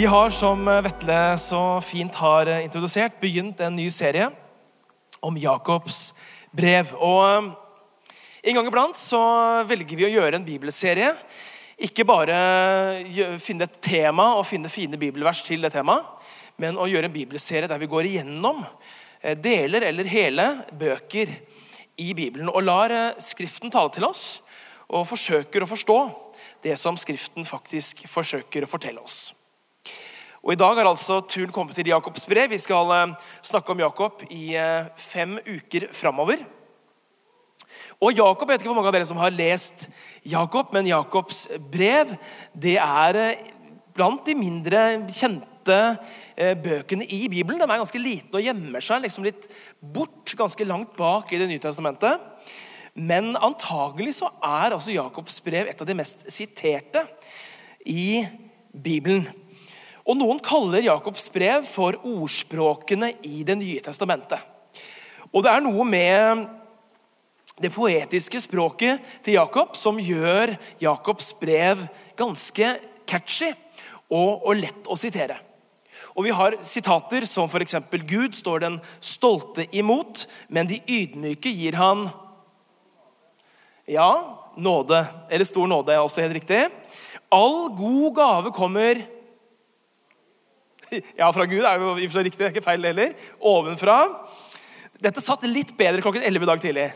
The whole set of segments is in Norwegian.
Vi har, som Vetle så fint har introdusert, begynt en ny serie om Jakobs brev. Og eh, en gang iblant så velger vi å gjøre en bibelserie. Ikke bare finne et tema og finne fine bibelvers til det temaet, men å gjøre en bibelserie der vi går igjennom eh, deler eller hele bøker i Bibelen og lar eh, Skriften tale til oss og forsøker å forstå det som Skriften faktisk forsøker å fortelle oss. Og I dag har altså turen kommet til Jakobs brev. Vi skal eh, snakke om Jakob i eh, fem uker framover. Og Jakob, Jeg vet ikke hvor mange av dere som har lest Jakob, men Jakobs brev det er eh, blant de mindre kjente bøkene i Bibelen. Den er ganske liten og gjemmer seg liksom litt bort, ganske langt bak i Det nye testamentet. Men antagelig så er altså Jakobs brev et av de mest siterte i Bibelen. Og Noen kaller Jakobs brev for ordspråkene i Det nye testamentet. Og det er noe med det poetiske språket til Jakob som gjør Jakobs brev ganske catchy og, og lett å sitere. Og Vi har sitater som f.eks.: Gud står den stolte imot, men de ydmyke gir han Ja, nåde. Eller stor nåde er også helt riktig. All god gave kommer Ja, fra Gud er jo i og for seg riktig, det er ikke feil heller. Ovenfra. Dette satt litt bedre klokken 11 i dag tidlig.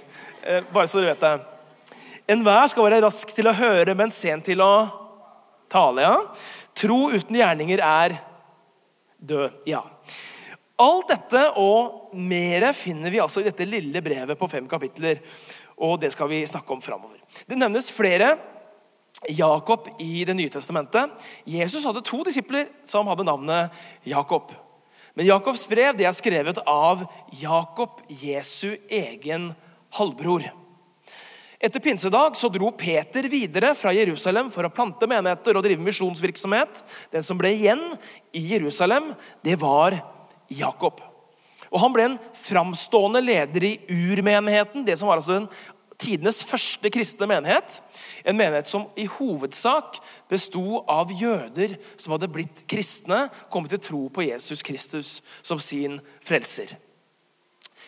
Eh, bare så dere vet det. Enhver skal være rask til å høre, men sen til å tale. ja. Tro uten gjerninger er død. Ja. Alt dette og mer finner vi altså i dette lille brevet på fem kapitler. Og det skal vi snakke om framover. Det nevnes flere Jakob i Det nye testamentet. Jesus hadde to disipler som hadde navnet Jakob. Men Jakobs brev er skrevet av Jakob, Jesu egen halvbror. Etter pinsedag så dro Peter videre fra Jerusalem for å plante menigheter og drive misjonsvirksomhet. Den som ble igjen i Jerusalem, det var Jakob. Og Han ble en framstående leder i urmenigheten, det som var altså den tidenes første kristne menighet. En menighet som i hovedsak besto av jøder som hadde blitt kristne, kommet til tro på Jesus Kristus som sin frelser.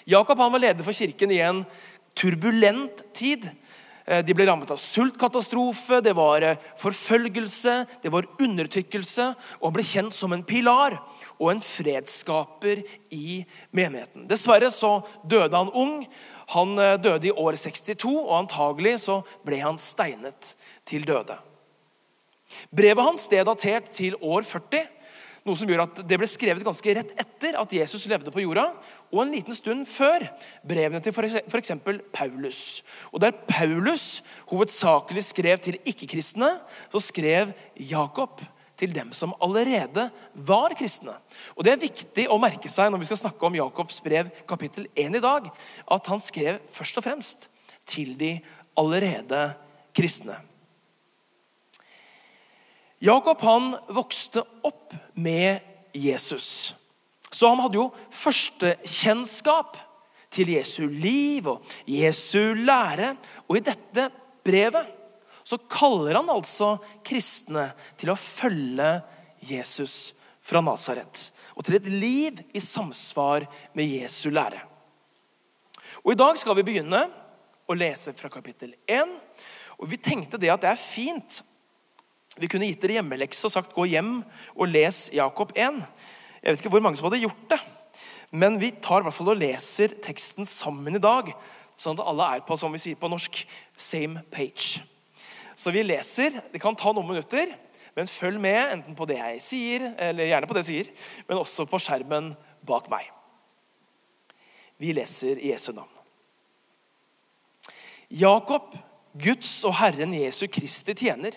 Jakob var leder for kirken i en turbulent tid. Eh, De ble rammet av sultkatastrofe, det var eh, forfølgelse, det var undertrykkelse. Og han ble kjent som en pilar og en fredsskaper i menigheten. Dessverre så døde han ung. Han eh, døde i år 62, og antagelig så ble han steinet til døde. Brevet hans det er datert til år 40, noe som gjør at det ble skrevet ganske rett etter at Jesus levde på jorda, og en liten stund før brevene til f.eks. Paulus. Og Der Paulus hovedsakelig skrev til ikke-kristne, så skrev Jakob til dem som allerede var kristne. Og Det er viktig å merke seg når vi skal snakke om Jakobs brev kapittel 1 i dag, at han skrev først og fremst til de allerede kristne. Jakob han vokste opp med Jesus. Så han hadde jo førstekjennskap til Jesu liv og Jesu lære. Og i dette brevet så kaller han altså kristne til å følge Jesus fra Nasaret. Og til et liv i samsvar med Jesu lære. Og I dag skal vi begynne å lese fra kapittel 1. Og Vi tenkte det at det er fint vi kunne gitt dere hjemmelekse og sagt gå hjem og les Jakob 1. Jeg vet ikke hvor mange som hadde gjort det. Men vi tar i hvert fall og leser teksten sammen i dag, sånn at alle er på som vi sier på norsk, same page. Så vi leser. Det kan ta noen minutter, men følg med enten på det jeg sier, eller gjerne på det jeg sier, men også på skjermen bak meg. Vi leser i Jesu navn. Jakob, Guds og Herren Jesu Kristi tjener,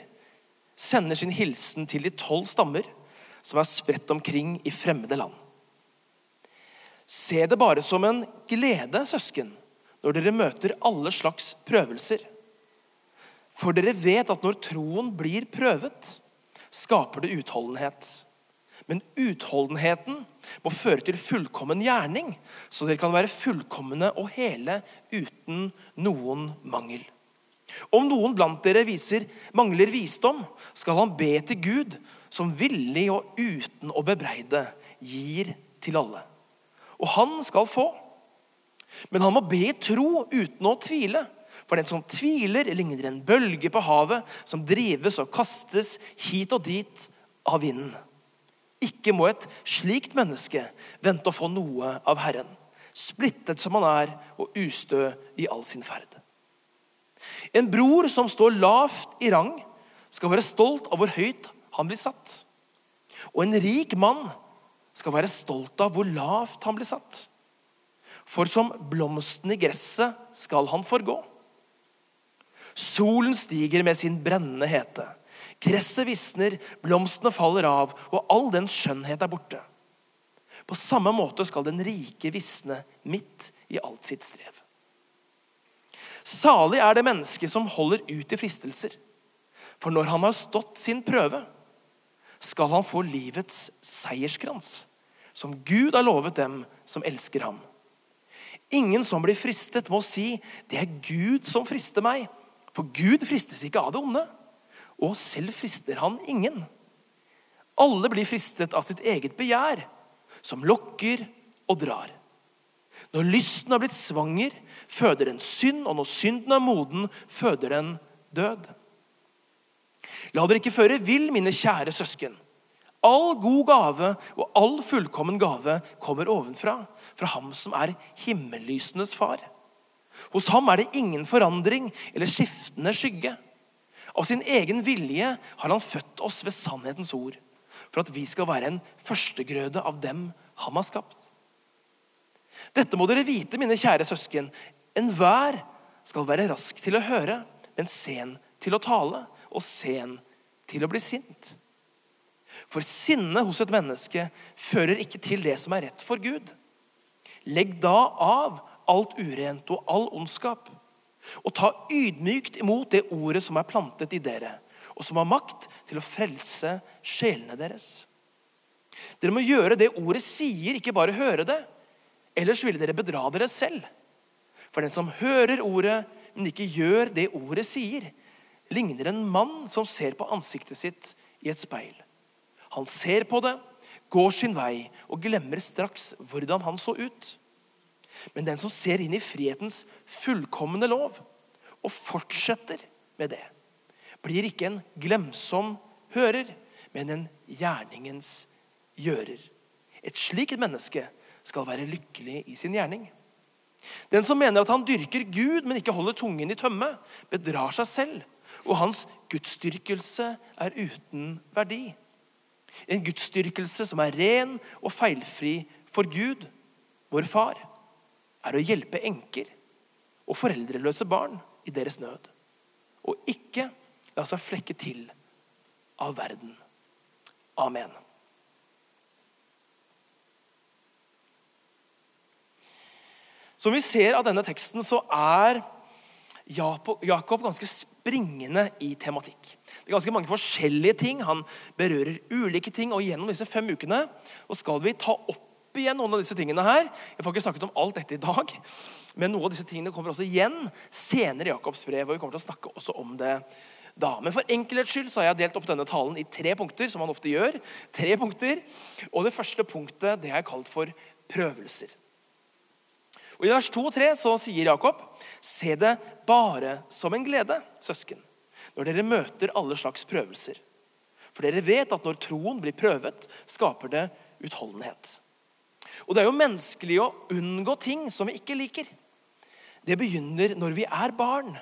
sender sin hilsen til de tolv stammer som er spredt omkring i fremmede land. Se det bare som en glede, søsken, når dere møter alle slags prøvelser. For dere vet at når troen blir prøvet, skaper det utholdenhet. Men utholdenheten må føre til fullkommen gjerning, så dere kan være fullkomne og hele uten noen mangel. Om noen blant dere viser, mangler visdom, skal han be til Gud, som villig og uten å bebreide gir til alle. Og han skal få. Men han må be i tro uten å tvile. For den som tviler, ligner en bølge på havet som drives og kastes hit og dit av vinden. Ikke må et slikt menneske vente å få noe av Herren, splittet som han er og ustø i all sin ferd. En bror som står lavt i rang, skal være stolt av hvor høyt han blir satt. Og en rik mann skal være stolt av hvor lavt han blir satt. For som blomsten i gresset skal han forgå. Solen stiger med sin brennende hete. Gresset visner, blomstene faller av, og all den skjønnhet er borte. På samme måte skal den rike visne midt i alt sitt strev. Salig er det mennesket som holder ut i fristelser. For når han har stått sin prøve, skal han få livets seierskrans, som Gud har lovet dem som elsker ham. Ingen som blir fristet, må si 'det er Gud som frister meg', for Gud fristes ikke av det onde, og selv frister han ingen. Alle blir fristet av sitt eget begjær, som lokker og drar. Når lysten har blitt svanger, føder den synd, og når synden er moden, føder den død. La dere ikke føre vill, mine kjære søsken. All god gave og all fullkommen gave kommer ovenfra, fra ham som er himmellysenes far. Hos ham er det ingen forandring eller skiftende skygge. Av sin egen vilje har han født oss ved sannhetens ord, for at vi skal være en førstegrøde av dem han har skapt. Dette må dere vite, mine kjære søsken. Enhver skal være rask til å høre, men sen til å tale, og sen til å bli sint. For sinne hos et menneske fører ikke til det som er rett for Gud. Legg da av alt urent og all ondskap, og ta ydmykt imot det ordet som er plantet i dere, og som har makt til å frelse sjelene deres. Dere må gjøre det ordet sier, ikke bare høre det. Ellers ville dere bedra dere selv. For den som hører ordet, men ikke gjør det ordet sier, ligner en mann som ser på ansiktet sitt i et speil. Han ser på det, går sin vei og glemmer straks hvordan han så ut. Men den som ser inn i frihetens fullkomne lov og fortsetter med det, blir ikke en glemsom hører, men en gjerningens gjører. Et slikt menneske skal være lykkelig i sin gjerning. Den som mener at han dyrker Gud, men ikke holder tungen i tømme, bedrar seg selv, og hans gudsdyrkelse er uten verdi. En gudsdyrkelse som er ren og feilfri for Gud, vår far, er å hjelpe enker og foreldreløse barn i deres nød. Og ikke la seg flekke til av verden. Amen. Som vi ser av denne teksten, så er Jakob ganske springende i tematikk. Det er ganske mange forskjellige ting. Han berører ulike ting. Og gjennom disse fem ukene skal vi ta opp igjen noen av disse tingene her. Jeg får ikke snakket om alt dette i dag, men noe av disse tingene kommer også igjen senere i Jakobs brev. og vi kommer til å snakke også om det da. Men for enkelhets skyld så har jeg delt opp denne talen i tre punkter. som man ofte gjør. Tre punkter. Og det første punktet det jeg kalt for prøvelser. Og I vers 2 og 3 så sier Jakob.: Se det bare som en glede, søsken, når dere møter alle slags prøvelser. For dere vet at når troen blir prøvet, skaper det utholdenhet. Og Det er jo menneskelig å unngå ting som vi ikke liker. Det begynner når vi er barn.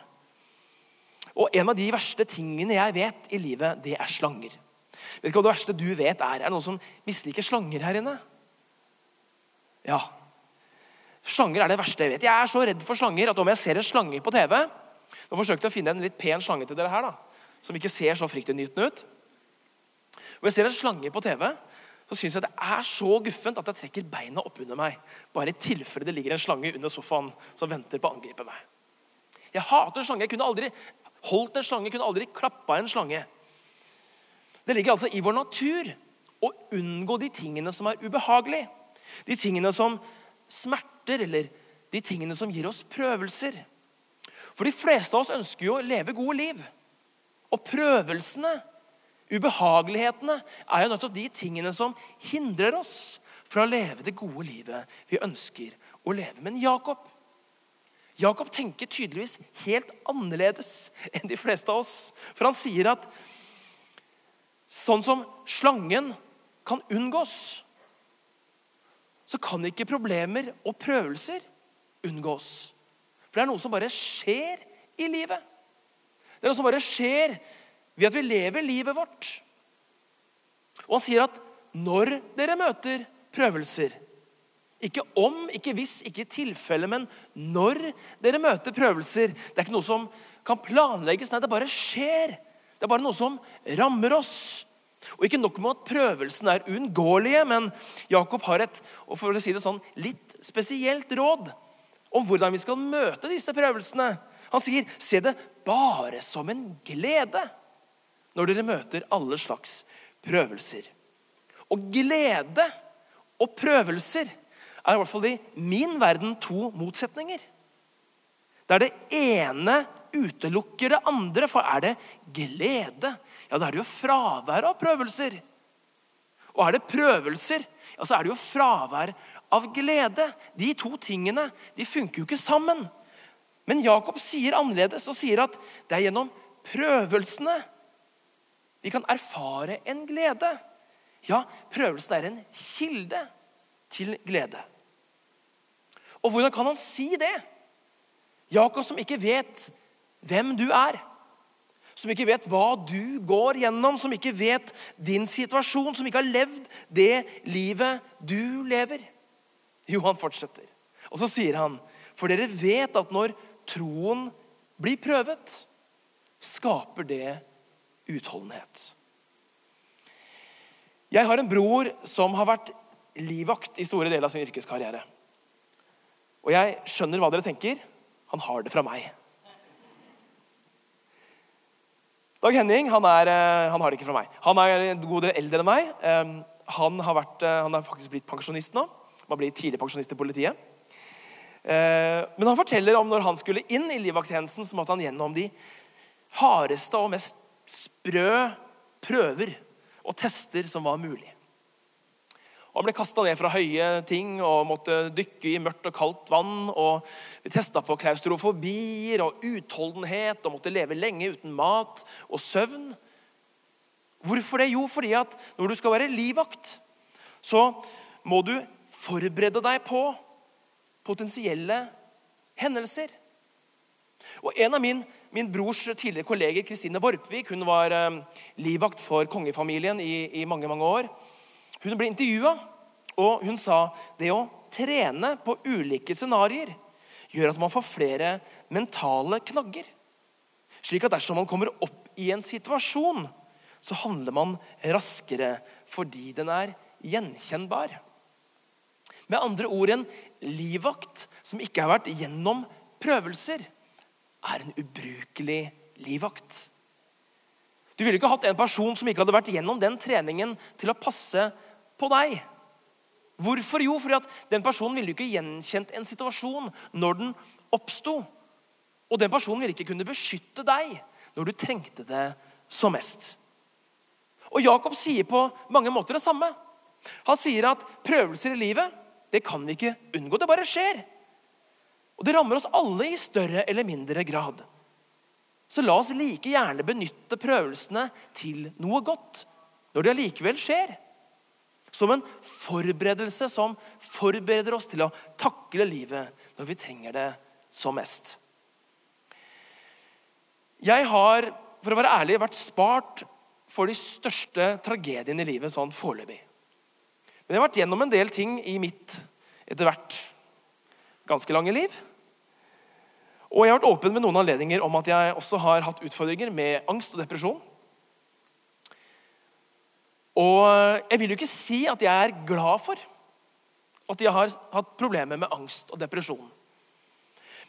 Og En av de verste tingene jeg vet i livet, det er slanger. Vet ikke hva det verste du vet er? Er det noen som misliker slanger her inne? Ja, Slanger er det verste jeg vet. Jeg er så redd for slanger at om jeg ser en slange på TV Nå forsøkte jeg å finne en litt pen slange til dere her, da, som ikke ser så fryktinngytende ut. Om jeg ser en slange på TV, så syns jeg det er så guffent at jeg trekker beina opp under meg. Bare i tilfelle det ligger en slange under sofaen som venter på å angripe meg. Jeg hater slanger. Jeg kunne aldri holdt en slange, kunne aldri klappa en slange. Det ligger altså i vår natur å unngå de tingene som er ubehagelige. De tingene som smerter eller de tingene som gir oss prøvelser. For de fleste av oss ønsker jo å leve gode liv. Og prøvelsene, ubehagelighetene, er jo nettopp de tingene som hindrer oss fra å leve det gode livet vi ønsker å leve. Men Jakob Jakob tenker tydeligvis helt annerledes enn de fleste av oss. For han sier at sånn som slangen kan unngås, så kan ikke problemer og prøvelser unngås. For det er noe som bare skjer i livet. Det er noe som bare skjer ved at vi lever livet vårt. Og han sier at når dere møter prøvelser Ikke om, ikke hvis, ikke i tilfelle, men når dere møter prøvelser Det er ikke noe som kan planlegges. Nei, det bare skjer. Det er bare noe som rammer oss. Og Ikke nok med at prøvelsene er uunngåelige, men Jakob har et og for å si det sånn, litt spesielt råd om hvordan vi skal møte disse prøvelsene. Han sier, 'Se det bare som en glede når dere møter alle slags prøvelser'. Og glede og prøvelser er i hvert fall i min verden to motsetninger. Der det ene utelukker det andre, for er det glede, ja, da er det jo fravær av prøvelser. Og er det prøvelser, ja, så er det jo fravær av glede. De to tingene de funker jo ikke sammen. Men Jakob sier annerledes og sier at det er gjennom prøvelsene vi kan erfare en glede. Ja, prøvelsen er en kilde til glede. Og hvordan kan han si det? Jakob som ikke vet hvem du er som ikke vet hva du går gjennom, som ikke vet din situasjon, som ikke har levd det livet du lever. Jo, han fortsetter. Og så sier han, for dere vet at når troen blir prøvet, skaper det utholdenhet. Jeg har en bror som har vært livvakt i store deler av sin yrkeskarriere. Og jeg skjønner hva dere tenker. Han har det fra meg. Dag Henning han, er, eh, han, har det ikke fra meg. Han er en god del eldre enn meg. Han har, vært, eh, han er faktisk blitt pensjonist nå. Har blitt tidlig pensjonist i politiet. Eh, men han forteller om når han skulle inn i livvakttjenesten, så måtte han gjennom de hardeste og mest sprø prøver og tester som var mulig. Han ble kasta ned fra høye ting og måtte dykke i mørkt og kaldt vann. og Vi testa på klaustrofobier og utholdenhet og måtte leve lenge uten mat og søvn. Hvorfor det? Jo, fordi at når du skal være livvakt, så må du forberede deg på potensielle hendelser. Og En av min, min brors tidligere kolleger, Kristine Vorpvik, hun var eh, livvakt for kongefamilien i, i mange mange år. Hun ble intervjua, og hun sa det å trene på ulike scenarioer gjør at man får flere mentale knagger. Slik at dersom man kommer opp i en situasjon, så handler man raskere fordi den er gjenkjennbar. Med andre ord en livvakt som ikke har vært gjennom prøvelser, er en ubrukelig livvakt. Du ville ikke hatt en person som ikke hadde vært gjennom den treningen til å passe på deg. Hvorfor? Jo, fordi at den personen ville ikke gjenkjent en situasjon når den oppsto. Og den personen ville ikke kunne beskytte deg når du trengte det som mest. Og Jakob sier på mange måter det samme. Han sier at prøvelser i livet det kan vi ikke unngå. Det bare skjer. Og det rammer oss alle i større eller mindre grad. Så la oss like gjerne benytte prøvelsene til noe godt når det allikevel skjer. Som en forberedelse som forbereder oss til å takle livet når vi trenger det som mest. Jeg har for å være ærlig, vært spart for de største tragediene i livet sånn foreløpig. Men jeg har vært gjennom en del ting i mitt etter hvert ganske lange liv. Og jeg har vært åpen med noen anledninger om at jeg også har hatt utfordringer med angst og depresjon. Og jeg vil jo ikke si at jeg er glad for at jeg har hatt problemer med angst og depresjon.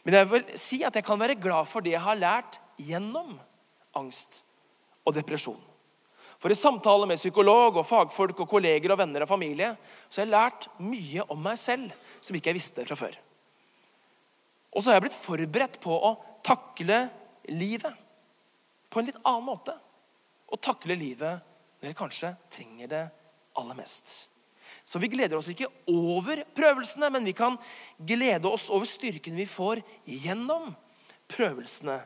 Men jeg vil si at jeg kan være glad for det jeg har lært gjennom angst og depresjon. For i samtale med psykolog og fagfolk og kolleger og venner og familie så har jeg lært mye om meg selv som ikke jeg visste fra før. Og så har jeg blitt forberedt på å takle livet på en litt annen måte. Og takle livet når dere kanskje trenger det aller mest. Så vi gleder oss ikke over prøvelsene, men vi kan glede oss over styrken vi får gjennom prøvelsene,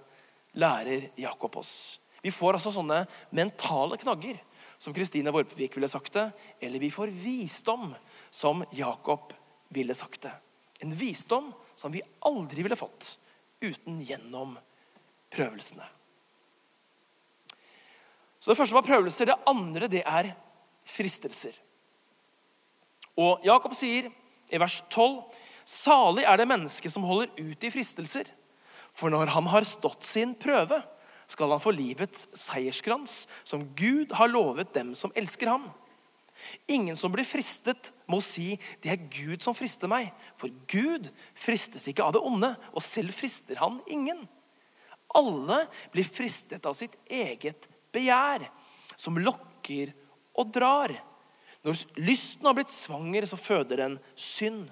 lærer Jakob oss. Vi får altså sånne mentale knagger, som Kristine Vorpevik ville sagt det. Eller vi får visdom, som Jakob ville sagt det. En visdom som vi aldri ville fått uten gjennom prøvelsene. Så Det første var prøvelser. Det andre det er fristelser. Og Jakob sier i vers 12.: Salig er det mennesket som holder ut i fristelser. For når han har stått sin prøve, skal han få livets seierskrans, som Gud har lovet dem som elsker ham. Ingen som blir fristet, må si 'det er Gud som frister meg'. For Gud fristes ikke av det onde, og selv frister han ingen. Alle blir fristet av sitt eget begjær, som lokker og drar. Når lysten har blitt svanger, så føder den synd.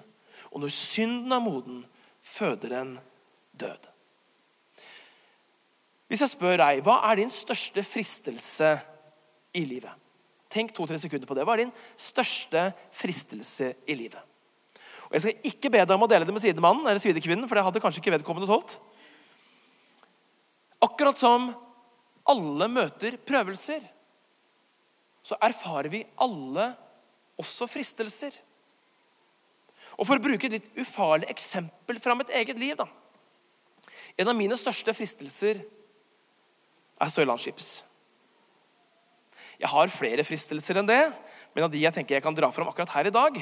Og når synden er moden, føder den død. Hvis jeg spør deg, hva er din største fristelse i livet? Tenk to-tre sekunder på det. Hva er din største fristelse i livet? Og Jeg skal ikke be deg om å dele det med sidemannen eller sidekvinnen, for det hadde kanskje ikke vedkommende tålt. Akkurat som alle møter prøvelser, så erfarer vi alle også fristelser. Og For å bruke et litt ufarlig eksempel fra mitt eget liv da. En av mine største fristelser er Sørlandschips. Jeg har flere fristelser enn det, men av de jeg tenker jeg kan dra fram akkurat her i dag,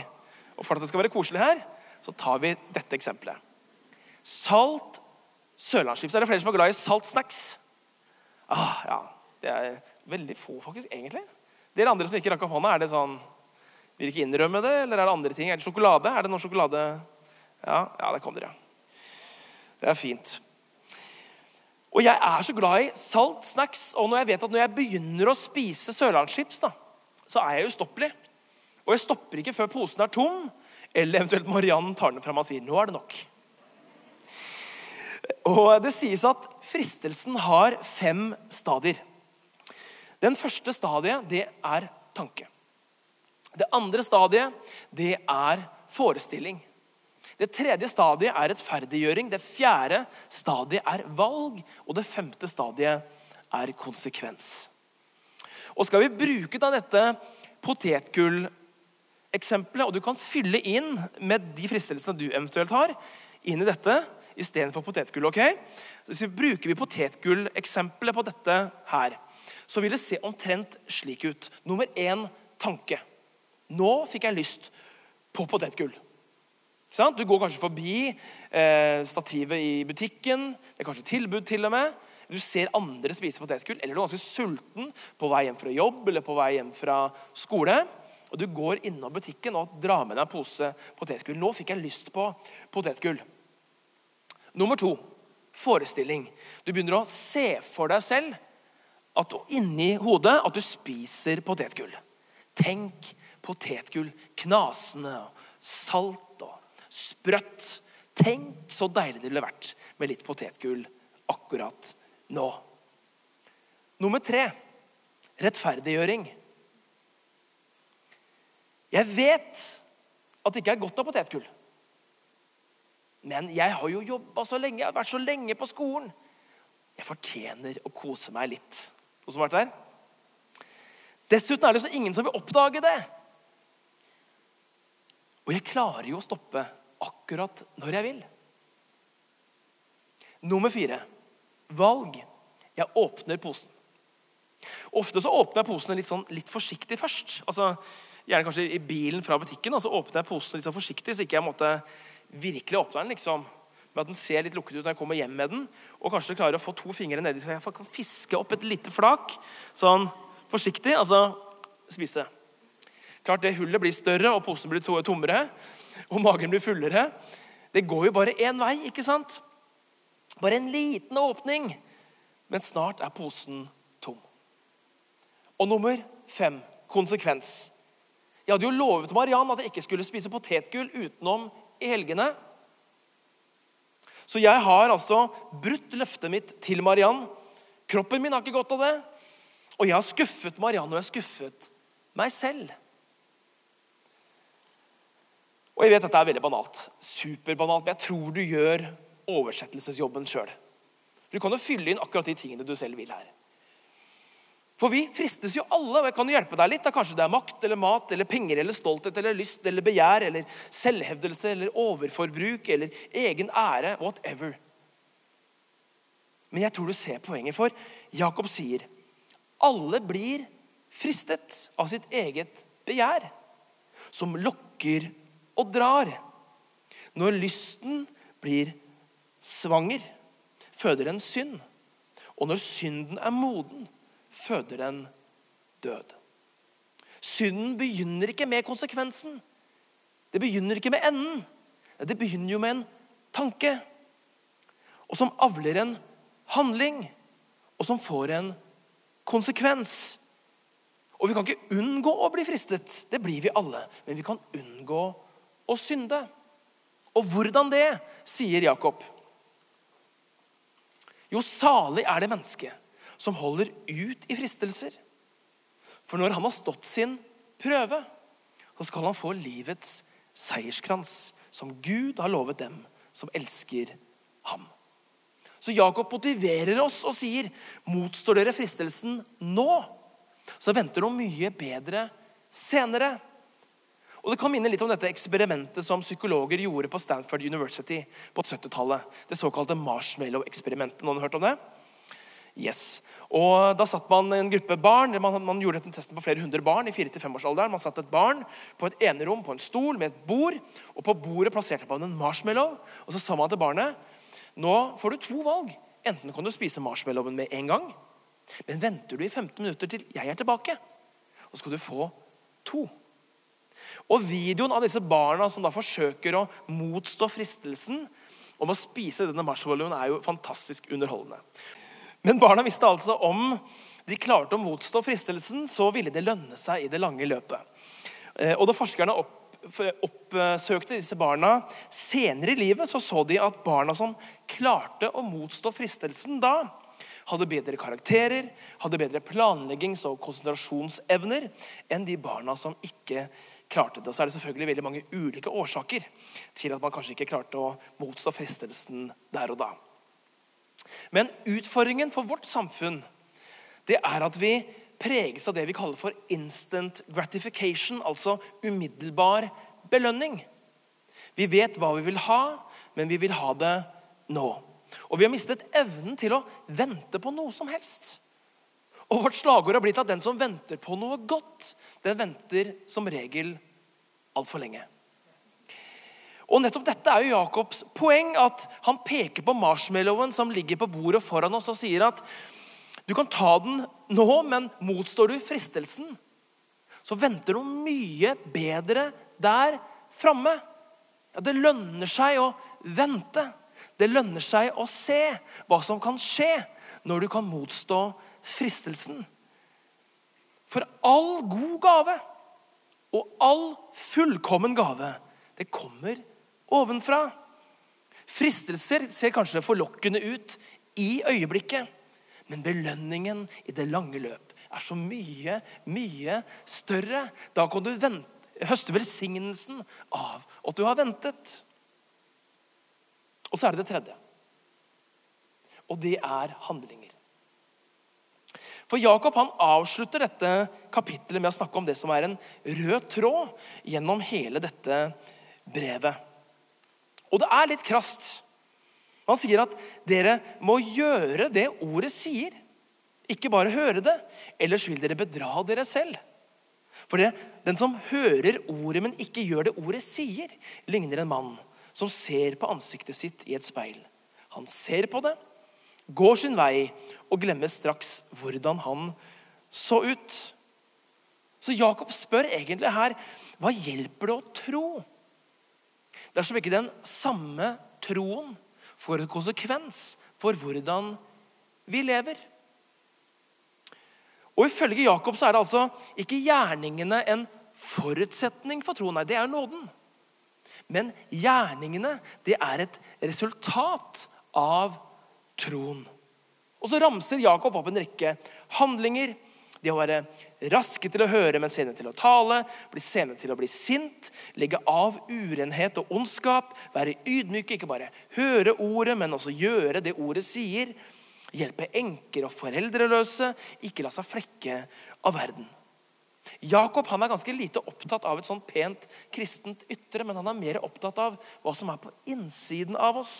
og for at det skal være koselig her, så tar vi dette eksempelet. Salt sørlandschips. Er det flere som er glad i salt snacks? Ah, ja, Det er veldig få, faktisk, egentlig. Dere andre som ikke rakk opp hånda, er det sånn Vil ikke innrømme det, eller er det andre ting? Er det sjokolade? Er det noe sjokolade? Ja, ja, det kom dere. Det er fint. Og jeg er så glad i salt snacks. Og når jeg vet at når jeg begynner å spise sørlandschips, så er jeg ustoppelig. Og jeg stopper ikke før posen er tom, eller eventuelt Mariann tar den fram og sier nå er det nok. Og Det sies at fristelsen har fem stadier. Den første stadiet det er tanke. Det andre stadiet det er forestilling. Det tredje stadiet er rettferdiggjøring. Det fjerde stadiet er valg. Og det femte stadiet er konsekvens. Og skal vi bruke da dette potetgulleksempelet, og du kan fylle inn med de fristelsene du eventuelt har, inn i dette istedenfor potetgull. ok? Så Bruker vi potetgulleksempelet på dette her, så vil det se omtrent slik ut. Nummer én tanke. Nå fikk jeg lyst på potetgull. Du går kanskje forbi eh, stativet i butikken. Det er kanskje tilbud til og med. Du ser andre spise potetgull, eller du er ganske sulten på vei hjem fra jobb eller på vei hjem fra skole. Og Du går innom butikken og drar med deg en pose potetgull. Nå fikk jeg lyst på potetgull. Nummer to forestilling. Du begynner å se for deg selv at inni hodet at du spiser potetgull. Tenk potetgull knasende salt sprøtt. Tenk så deilig det ville vært med litt potetgull akkurat nå. Nummer tre rettferdiggjøring. Jeg vet at det ikke er godt av potetgull. Men jeg har jo jobba så lenge, jeg har vært så lenge på skolen. Jeg fortjener å kose meg litt. Noen som har vært der? Dessuten er det så ingen som vil oppdage det. Og jeg klarer jo å stoppe akkurat når jeg vil. Nummer fire valg. Jeg åpner posen. Ofte så åpner jeg posen litt, sånn, litt forsiktig først. Altså, gjerne kanskje i bilen fra butikken. Så åpner jeg posen litt sånn forsiktig, så ikke jeg måtte virkelig åpne den. liksom. Med at den ser litt lukket ut når jeg kommer hjem med den. Og kanskje klarer å få to fingre nedi, så jeg kan fiske opp et lite flak. Sånn forsiktig. Altså spise. Klart det Hullet blir større, og posen blir tommere og magen blir fullere. Det går jo bare én vei, ikke sant? Bare en liten åpning. Men snart er posen tom. Og nummer fem konsekvens. Jeg hadde jo lovet Mariann at jeg ikke skulle spise potetgull utenom i helgene. Så jeg har altså brutt løftet mitt til Mariann. Kroppen min har ikke godt av det. Og jeg har skuffet Mariann, og jeg har skuffet meg selv. Og jeg vet at dette er veldig banalt. Superbanalt. Men jeg tror du gjør oversettelsesjobben sjøl. Du kan jo fylle inn akkurat de tingene du selv vil her. For vi fristes jo alle, og jeg kan hjelpe deg litt. Da. Kanskje det er makt eller mat eller penger eller stolthet eller lyst eller begjær eller selvhevdelse eller overforbruk eller egen ære. Whatever. Men jeg tror du ser poenget, for Jakob sier alle blir fristet av sitt eget begjær, som lokker og drar. Når lysten blir svanger, føder den synd. Og når synden er moden, føder den død. Synden begynner ikke med konsekvensen. Det begynner ikke med enden. Det begynner jo med en tanke. Og som avler en handling. Og som får en konsekvens. Og vi kan ikke unngå å bli fristet. Det blir vi alle. Men vi kan unngå å synde. Og hvordan det, sier Jakob. Jo, salig er det mennesket som holder ut i fristelser. For når han har stått sin prøve, så skal han få livets seierskrans, som Gud har lovet dem som elsker ham. Så Jakob motiverer oss og sier, motstår dere fristelsen nå, så venter noe mye bedre senere. Og Det kan minne litt om dette eksperimentet som psykologer gjorde på Stanford University på 70-tallet. Det såkalte marshmallow-eksperimentet. Noen har hørt om det? Yes. Og Da satt man en gruppe barn, man, gjorde denne testen på flere hundre barn i 4-5-årsalderen. Man satt et barn på et enerom på en stol med et bord. og På bordet plasserte man en marshmallow. og Så sa man til barnet nå får du to valg. Enten kan du spise marshmallowen med en gang, men venter du i 15 minutter til jeg er tilbake, og så skal du få to. Og Videoen av disse barna som da forsøker å motstå fristelsen om å spise denne marshmallowen, er jo fantastisk underholdende. Men barna visste altså om de klarte å motstå fristelsen, så ville det lønne seg i det lange løpet. Eh, og Da forskerne opp, oppsøkte disse barna senere i livet, så så de at barna som klarte å motstå fristelsen da, hadde bedre karakterer, hadde bedre planleggings- og konsentrasjonsevner enn de barna som ikke klarte det. Og så er det selvfølgelig veldig mange ulike årsaker til at man kanskje ikke klarte å motstå fristelsen der og da. Men utfordringen for vårt samfunn det er at vi preges av det vi kaller for instant gratification, altså umiddelbar belønning. Vi vet hva vi vil ha, men vi vil ha det nå. Og vi har mistet evnen til å vente på noe som helst. Og Vårt slagord har blitt at den som venter på noe godt, den venter som regel altfor lenge. Og nettopp Dette er jo Jakobs poeng. at Han peker på marshmallowen som ligger på bordet foran oss, og sier at du kan ta den nå, men motstår du fristelsen, så venter noe mye bedre der framme. Ja, det lønner seg å vente. Det lønner seg å se hva som kan skje når du kan motstå fristelsen. For all god gave og all fullkommen gave, det kommer ovenfra. Fristelser ser kanskje forlokkende ut i øyeblikket, men belønningen i det lange løp er så mye, mye større. Da kan du vente, høste velsignelsen av at du har ventet. Og så er det det tredje. Og det er handlinger. For Jakob han avslutter dette kapittelet med å snakke om det som er en rød tråd gjennom hele dette brevet. Og det er litt krast. Han sier at dere må gjøre det ordet sier. Ikke bare høre det, ellers vil dere bedra dere selv. For det, den som hører ordet, men ikke gjør det ordet sier, ligner en mann som ser på ansiktet sitt i et speil. Han ser på det, går sin vei og glemmer straks hvordan han så ut. Så Jakob spør egentlig her hva hjelper det å tro dersom ikke den samme troen får en konsekvens for hvordan vi lever. Og Ifølge Jakob så er det altså ikke gjerningene en forutsetning for troen. Nei, det er nåden. Men gjerningene det er et resultat av troen. Og så ramser Jakob opp en rekke handlinger. Det å være raske til å høre, men sene til å tale, bli sene til å bli sint, legge av urenhet og ondskap, være ydmyke, ikke bare høre ordet, men også gjøre det ordet sier. Hjelpe enker og foreldreløse, ikke la seg flekke av verden. Jakob han er ganske lite opptatt av et sånt pent kristent ytre, men han er mer opptatt av hva som er på innsiden av oss.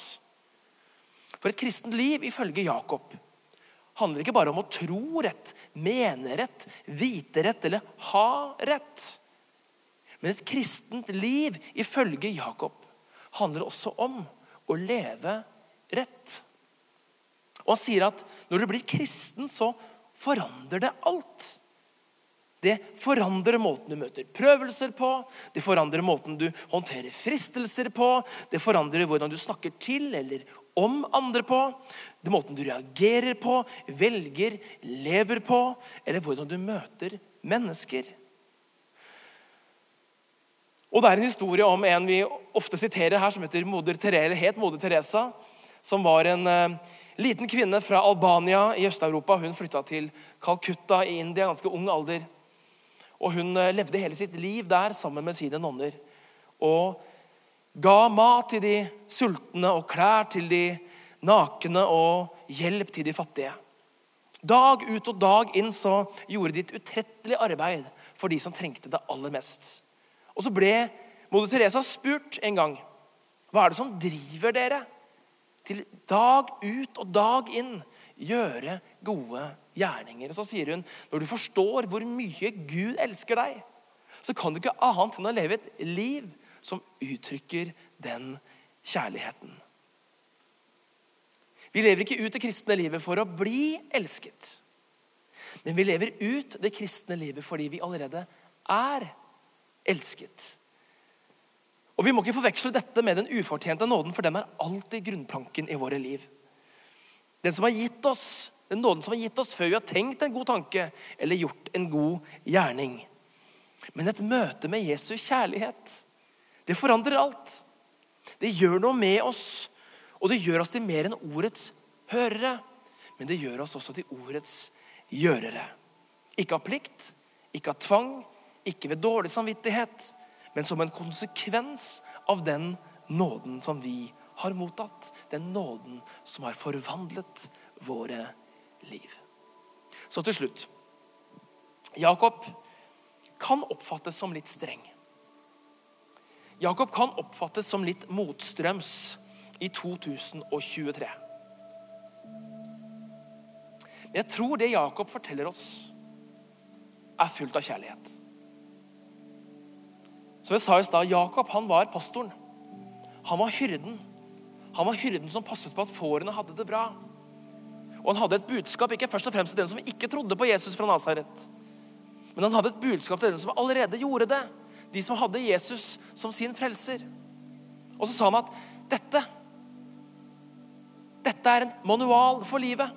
For et kristent liv, ifølge Jakob, handler ikke bare om å tro rett, mene rett, vite rett eller ha rett. Men et kristent liv, ifølge Jakob, handler også om å leve rett. Og Han sier at når du blir kristen, så forandrer det alt. Det forandrer måten du møter prøvelser på, det forandrer måten du håndterer fristelser på, det forandrer hvordan du snakker til eller om andre på, det måten du reagerer på, velger, lever på, eller hvordan du møter mennesker. Og Det er en historie om en vi ofte siterer her, som heter Moder Terele, het Moder Teresa. Som var en uh, liten kvinne fra Albania i Øst-Europa. Hun flytta til Calcutta i India ganske ung alder. Og Hun uh, levde hele sitt liv der sammen med sine nonner. Og ga mat til de sultne og klær til de nakne og hjelp til de fattige. Dag ut og dag inn så gjorde de et utrettelig arbeid for de som trengte det aller mest. Og så ble moder Teresa spurt en gang hva er det som driver dere til dag ut og dag inn gjøre gode gjerninger. Og Så sier hun når du forstår hvor mye Gud elsker deg, så kan du ikke annet enn å leve et liv som uttrykker den kjærligheten. Vi lever ikke ut det kristne livet for å bli elsket. Men vi lever ut det kristne livet fordi vi allerede er elsket. Og Vi må ikke forveksle dette med den ufortjente nåden, for den er alltid grunnplanken i våre liv. Den som har gitt oss, den nåden som har gitt oss før vi har tenkt en god tanke eller gjort en god gjerning. Men et møte med Jesu kjærlighet, det forandrer alt. Det gjør noe med oss, og det gjør oss til mer enn ordets hørere. Men det gjør oss også til ordets gjørere. Ikke av plikt, ikke av tvang, ikke ved dårlig samvittighet, men som en konsekvens av den nåden som vi har mottatt. Den nåden som har forvandlet våre liv. Så til slutt. Jakob kan oppfattes som litt streng. Jakob kan oppfattes som litt motstrøms i 2023. Men jeg tror det Jakob forteller oss, er fullt av kjærlighet. Som jeg sa i stad, Jakob han var pastoren. Han var hyrden. Han var hyrden som passet på at fårene hadde det bra. Og han hadde et budskap ikke først og fremst til den som ikke trodde på Jesus fra Nasaret. Men han hadde et budskap til den som allerede gjorde det. De som hadde Jesus som sin frelser. Og så sa han at dette Dette er en manual for livet.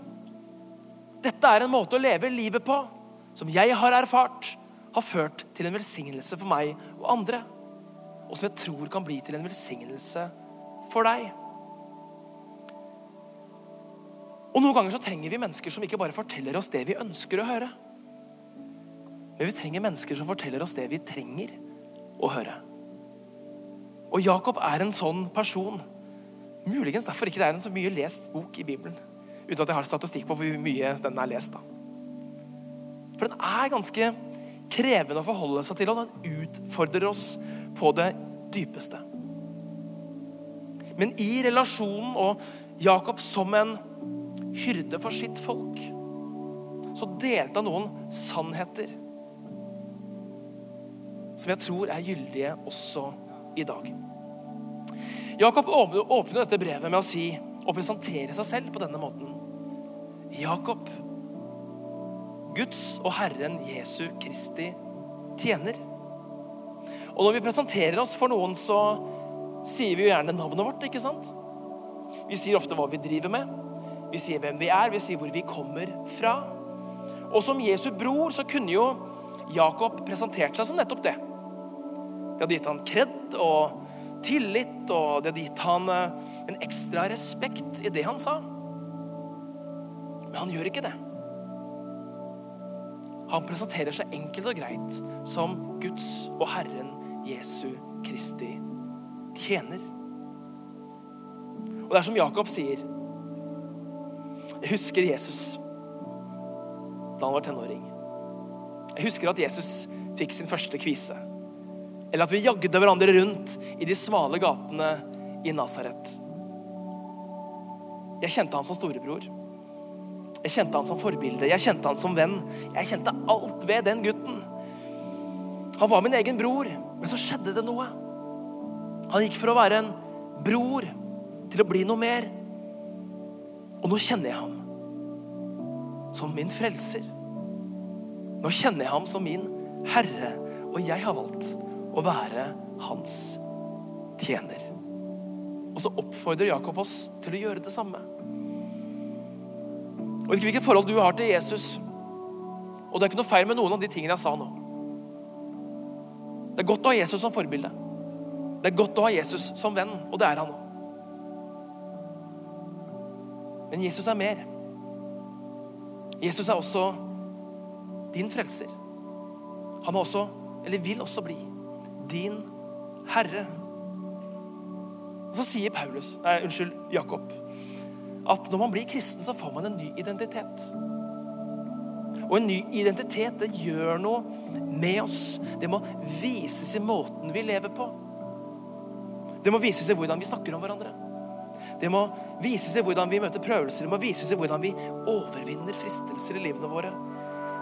Dette er en måte å leve livet på som jeg har erfart har ført til en velsignelse for meg og andre. Og som jeg tror kan bli til en velsignelse for deg. Og Noen ganger så trenger vi mennesker som ikke bare forteller oss det vi ønsker å høre. Men vi trenger mennesker som forteller oss det vi trenger å høre. Og Jakob er en sånn person. Muligens derfor ikke det er en så mye lest bok i Bibelen. Uten at jeg har statistikk på hvor mye den er lest. da. For den er ganske krevende å forholde seg til, og den utfordrer oss på det dypeste. Men i relasjonen og Jakob som en hyrde for sitt folk, så delte han noen sannheter som jeg tror er gyldige også i dag. Jakob åpner dette brevet med å si og presentere seg selv på denne måten. Jakob, Guds og Herren Jesu Kristi tjener. Og når vi presenterer oss for noen, så sier vi jo gjerne navnet vårt. ikke sant? Vi sier ofte hva vi driver med. Vi sier hvem vi er, vi sier hvor vi kommer fra. Og som Jesu bror så kunne jo Jakob presentert seg som nettopp det. De hadde gitt han kred og tillit, og det hadde gitt han eh, en ekstra respekt i det han sa. Men han gjør ikke det. Han presenterer seg enkelt og greit som Guds og Herren Jesu Kristi tjener. Og det er som Jakob sier Jeg husker Jesus da han var tenåring. Jeg husker at Jesus fikk sin første kvise. Eller at vi jagde hverandre rundt i de smale gatene i Nasaret. Jeg kjente ham som storebror. Jeg kjente ham som forbilde, jeg kjente ham som venn. Jeg kjente alt ved den gutten. Han var min egen bror, men så skjedde det noe. Han gikk for å være en bror til å bli noe mer. Og nå kjenner jeg ham som min frelser. Nå kjenner jeg ham som min herre, og jeg har valgt å være hans tjener. Og så oppfordrer Jakob oss til å gjøre det samme. Jeg vet ikke hvilket forhold du har til Jesus. Og det er ikke noe feil med noen av de tingene jeg sa nå. Det er godt å ha Jesus som forbilde. Det er godt å ha Jesus som venn, og det er han nå. Men Jesus er mer. Jesus er også din frelser. Han er også, eller vil også bli, din herre. Og Så sier Paulus, nei, unnskyld, Jakob at når man blir kristen, så får man en ny identitet. Og en ny identitet det gjør noe med oss. Det må vises i måten vi lever på. Det må vises i hvordan vi snakker om hverandre. Det må vises i hvordan vi møter prøvelser. Det må vises i hvordan vi overvinner fristelser i livene våre.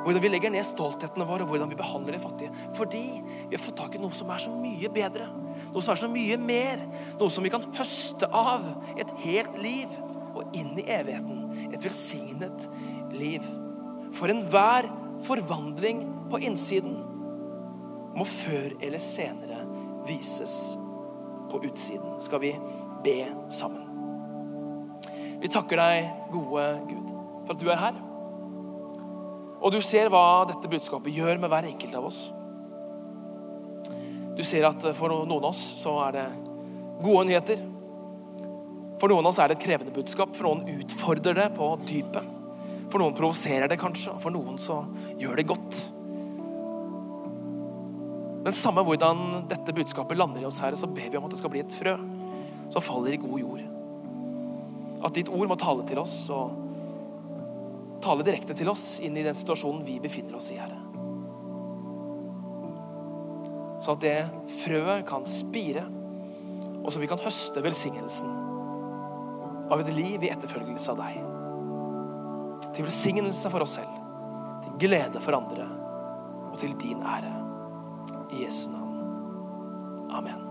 Hvordan vi legger ned stolthetene våre, hvordan vi behandler de fattige. Fordi vi har fått tak i noe som er så mye bedre. Noe som er så mye mer. Noe som vi kan høste av et helt liv og inn i evigheten. Et velsignet liv. For enhver forvandling på innsiden må før eller senere vises på utsiden. Skal vi be sammen. Vi takker deg, gode Gud, for at du er her. Og du ser hva dette budskapet gjør med hver enkelt av oss. Du ser at for noen av oss så er det gode nyheter. For noen av oss er det et krevende budskap. For noen utfordrer det på dypet. For noen provoserer det kanskje, for noen så gjør det godt. Men samme hvordan dette budskapet lander i oss, her, så ber vi om at det skal bli et frø som faller i god jord. At ditt ord må tale til oss og tale direkte til oss inn i den situasjonen vi befinner oss i, Herre. Så at det frøet kan spire, og så vi kan høste velsignelsen av et liv i etterfølgelse av deg. Til velsignelse for oss selv, til glede for andre og til din ære. I Jesu navn. Amen.